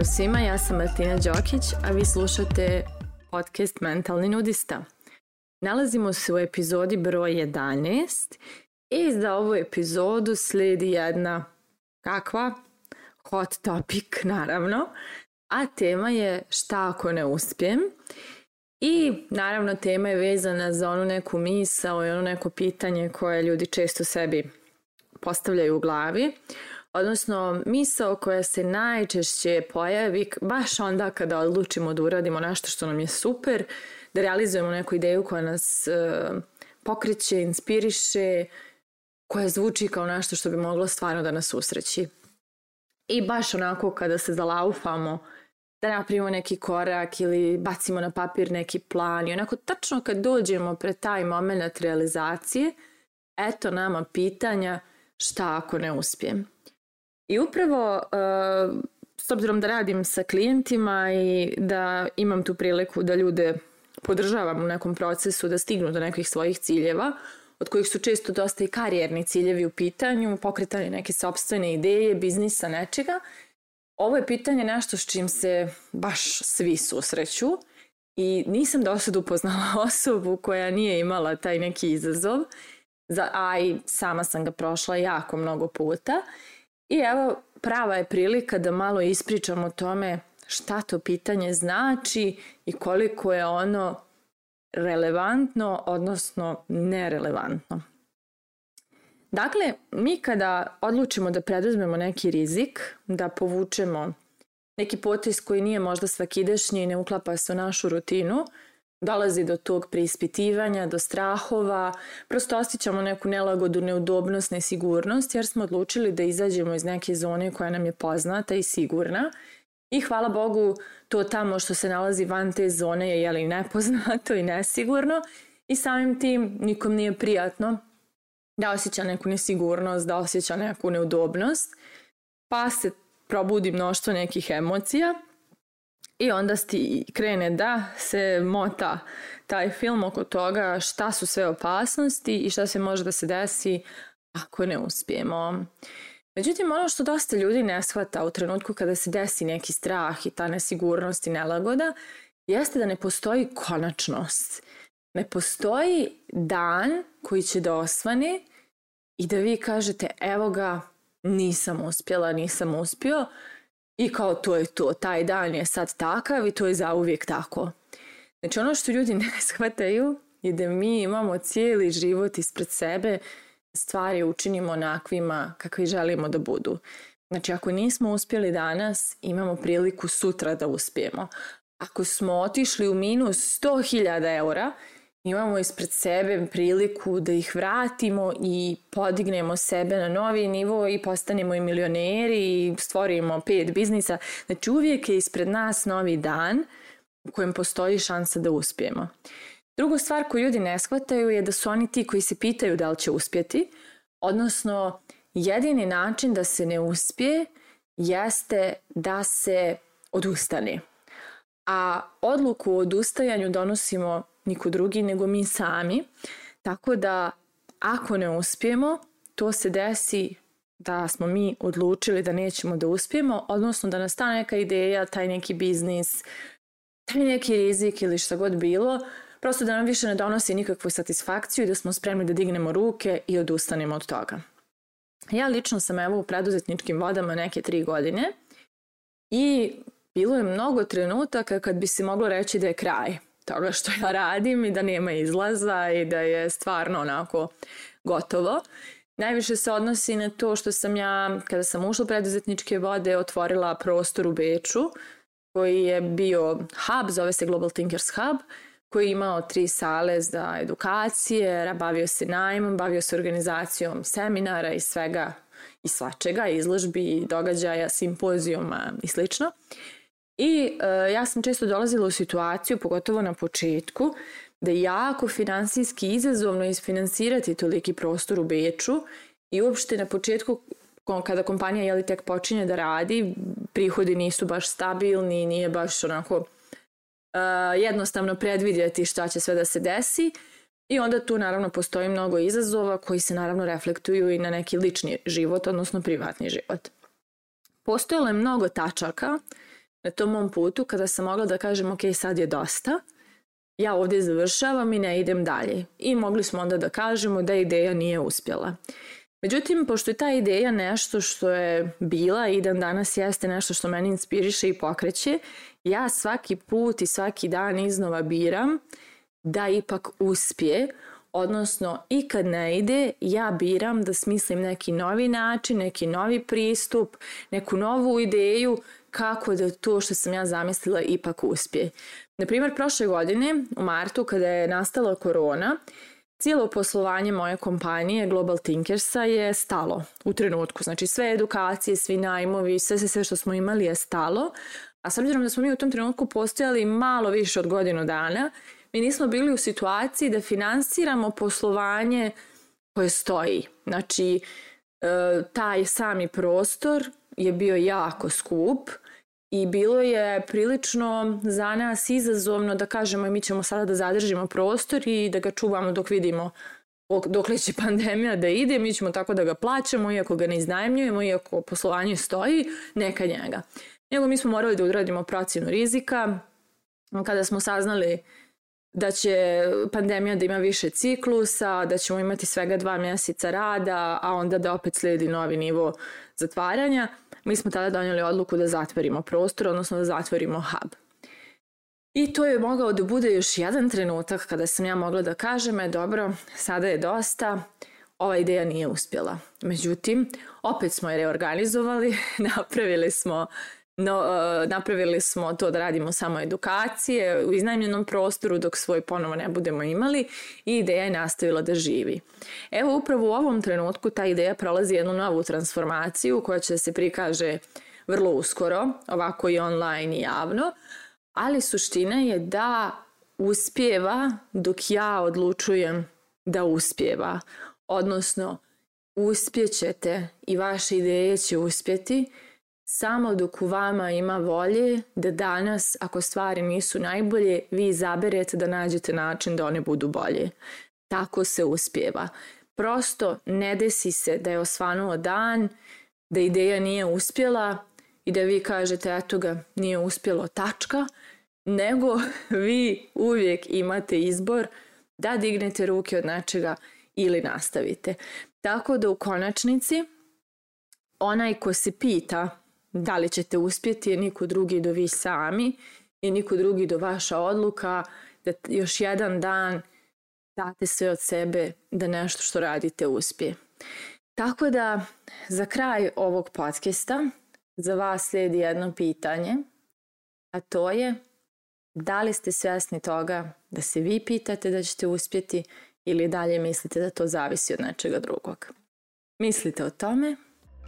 Pozdrav svima, ja sam Martina Đokić, a vi slušate podcast Mentalni nudista. Nalazimo se u epizodi broj 11 i za ovu epizodu slijedi jedna kakva hot topic naravno, a tema je šta ako ne uspijem. I naravno tema je vezana za onu neku misao i ono neko pitanje koje ljudi često sebi postavljaju u glavi odnosno misao koja se najčešće pojavi baš onda kada odlučimo da uradimo nešto što nam je super, da realizujemo neku ideju koja nas e, pokreće, inspiriše, koja zvuči kao nešto što bi moglo stvarno da nas usreći. I baš onako kada se zalaufamo, da napravimo neki korak ili bacimo na papir neki plan i onako tačno kad dođemo pre taj moment realizacije, eto nama pitanja šta ako ne uspijem. I upravo uh, s obzirom da radim sa klijentima i da imam tu priliku da ljude podržavam u nekom procesu da stignu do nekih svojih ciljeva, od kojih su često dosta i karijerni ciljevi u pitanju, pokretanje neke sopstvene ideje, biznisa, nečega. Ovo je pitanje nešto s čim se baš svi susreću i nisam do sad upoznala osobu koja nije imala taj neki izazov, a i sama sam ga prošla jako mnogo puta. I evo, prava je prilika da malo ispričamo o tome šta to pitanje znači i koliko je ono relevantno, odnosno nerelevantno. Dakle, mi kada odlučimo da preduzmemo neki rizik, da povučemo neki potis koji nije možda svakidešnji i ne uklapa se u našu rutinu, uh, dolazi do tog preispitivanja, do strahova, prosto osjećamo neku nelagodu, neudobnost, nesigurnost, jer smo odlučili da izađemo iz neke zone koja nam je poznata i sigurna. I hvala Bogu, to tamo što se nalazi van te zone je jeli, nepoznato i nesigurno i samim tim nikom nije prijatno da osjeća neku nesigurnost, da osjeća neku neudobnost, pa se probudi mnoštvo nekih emocija – I onda sti krene da se mota taj film oko toga šta su sve opasnosti i šta se može da se desi ako ne uspijemo. Međutim, ono što dosta ljudi ne shvata u trenutku kada se desi neki strah i ta nesigurnost i nelagoda, jeste da ne postoji konačnost. Ne postoji dan koji će da osvane i da vi kažete evo ga, nisam uspjela, nisam uspio, i kao to je to, taj dan je sad takav i to je zauvijek tako. Znači ono što ljudi ne shvataju je da mi imamo cijeli život ispred sebe stvari učinimo onakvima kakvi želimo da budu. Znači ako nismo uspjeli danas, imamo priliku sutra da uspijemo. Ako smo otišli u minus 100.000 eura, imamo ispred sebe priliku da ih vratimo i podignemo sebe na novi nivo i postanemo i milioneri i stvorimo pet biznisa. Znači uvijek je ispred nas novi dan u kojem postoji šansa da uspijemo. Druga stvar koju ljudi ne shvataju je da su oni ti koji se pitaju da li će uspjeti, odnosno jedini način da se ne uspije jeste da se odustane. A odluku o odustajanju donosimo niko drugi nego mi sami. Tako da ako ne uspijemo, to se desi da smo mi odlučili da nećemo da uspijemo, odnosno da nas ta neka ideja, taj neki biznis, taj neki rizik ili šta god bilo, prosto da nam više ne donosi nikakvu satisfakciju i da smo spremni da dignemo ruke i odustanemo od toga. Ja lično sam evo u preduzetničkim vodama neke tri godine i bilo je mnogo trenutaka kad bi se moglo reći da je kraj, toga što ja radim i da nema izlaza i da je stvarno onako gotovo. Najviše se odnosi na to što sam ja, kada sam ušla preduzetničke vode, otvorila prostor u Beču, koji je bio hub, zove se Global Thinkers Hub, koji je imao tri sale za edukacije, bavio se najmom, bavio se organizacijom seminara i svega i svačega, izložbi, događaja, simpozijuma i slično. I e, ja sam često dolazila u situaciju, pogotovo na početku, da je jako finansijski izazovno isfinansirati toliki prostor u Beču i uopšte na početku kada kompanija jeli tek počinje da radi, prihodi nisu baš stabilni, nije baš onako uh, jednostavno predvidjeti šta će sve da se desi i onda tu naravno postoji mnogo izazova koji se naravno reflektuju i na neki lični život, odnosno privatni život. Postojalo je mnogo tačaka uh, na tom mom putu kada sam mogla da kažem ok, sad je dosta, ja ovde završavam i ne idem dalje. I mogli smo onda da kažemo da ideja nije uspjela. Međutim, pošto je ta ideja nešto što je bila i dan danas jeste nešto što meni inspiriše i pokreće, ja svaki put i svaki dan iznova biram da ipak uspije, odnosno i kad ne ide, ja biram da smislim neki novi način, neki novi pristup, neku novu ideju kako da to što sam ja zamislila ipak uspije. Na primjer, prošle godine, u martu, kada je nastala korona, Cijelo poslovanje moje kompanije Global Tinkersa je stalo u trenutku. Znači sve edukacije, svi najmovi, sve, sve, sve što smo imali je stalo. A s obzirom da smo mi u tom trenutku postojali malo više od godinu dana, mi nismo bili u situaciji da finansiramo poslovanje koje stoji. Znači, e, taj sami prostor je bio jako skup i bilo je prilično za nas izazovno da kažemo e, mi ćemo sada da zadržimo prostor i da ga čuvamo dok vidimo dokle će pandemija da ide, mi ćemo tako da ga plaćamo, iako ga ne iznajemljujemo, iako poslovanje stoji, neka njega. Nego mi smo morali da odradimo procenu rizika. Kada smo saznali uh, da će pandemija da ima više ciklusa, da ćemo imati svega dva mjeseca rada, a onda da opet sledi novi nivo zatvaranja, mi smo tada donijeli odluku da zatvorimo prostor, odnosno da zatvorimo hub. I to je mogao da bude još jedan trenutak kada sam ja mogla da kažem, e dobro, sada je dosta, ova ideja nije uspjela. Međutim, opet smo je reorganizovali, napravili smo uh, No, e, napravili smo to da radimo samo edukacije u iznajmljenom prostoru dok svoj ponovo ne budemo imali i ideja je nastavila da živi. Evo upravo u ovom trenutku ta ideja prolazi jednu novu transformaciju koja će se prikaže vrlo uskoro, ovako i online i javno, ali suština je da uspjeva dok ja odlučujem da uspjeva. Odnosno, uspjećete i vaše ideje će uspjeti Samo dok u vama ima volje da danas, ako stvari nisu najbolje, vi izaberete da nađete način da one budu bolje. Tako se uspjeva. Prosto ne desi se da je osvanuo dan, da ideja nije uspjela i da vi kažete eto ga nije uspjelo tačka, nego vi uvijek imate izbor da dignete ruke od nečega ili nastavite. Tako da u konačnici onaj ko se pita Da li ćete uspjeti je niko drugi do vi sami, i niko drugi do vaša odluka, da još jedan dan date sve od sebe da nešto što radite uspije. Tako da, za kraj ovog podcasta, za vas slijedi jedno pitanje, a to je da li ste svjesni toga da se vi pitate da ćete uspjeti ili dalje mislite da to zavisi od nečega drugog. Mislite o tome,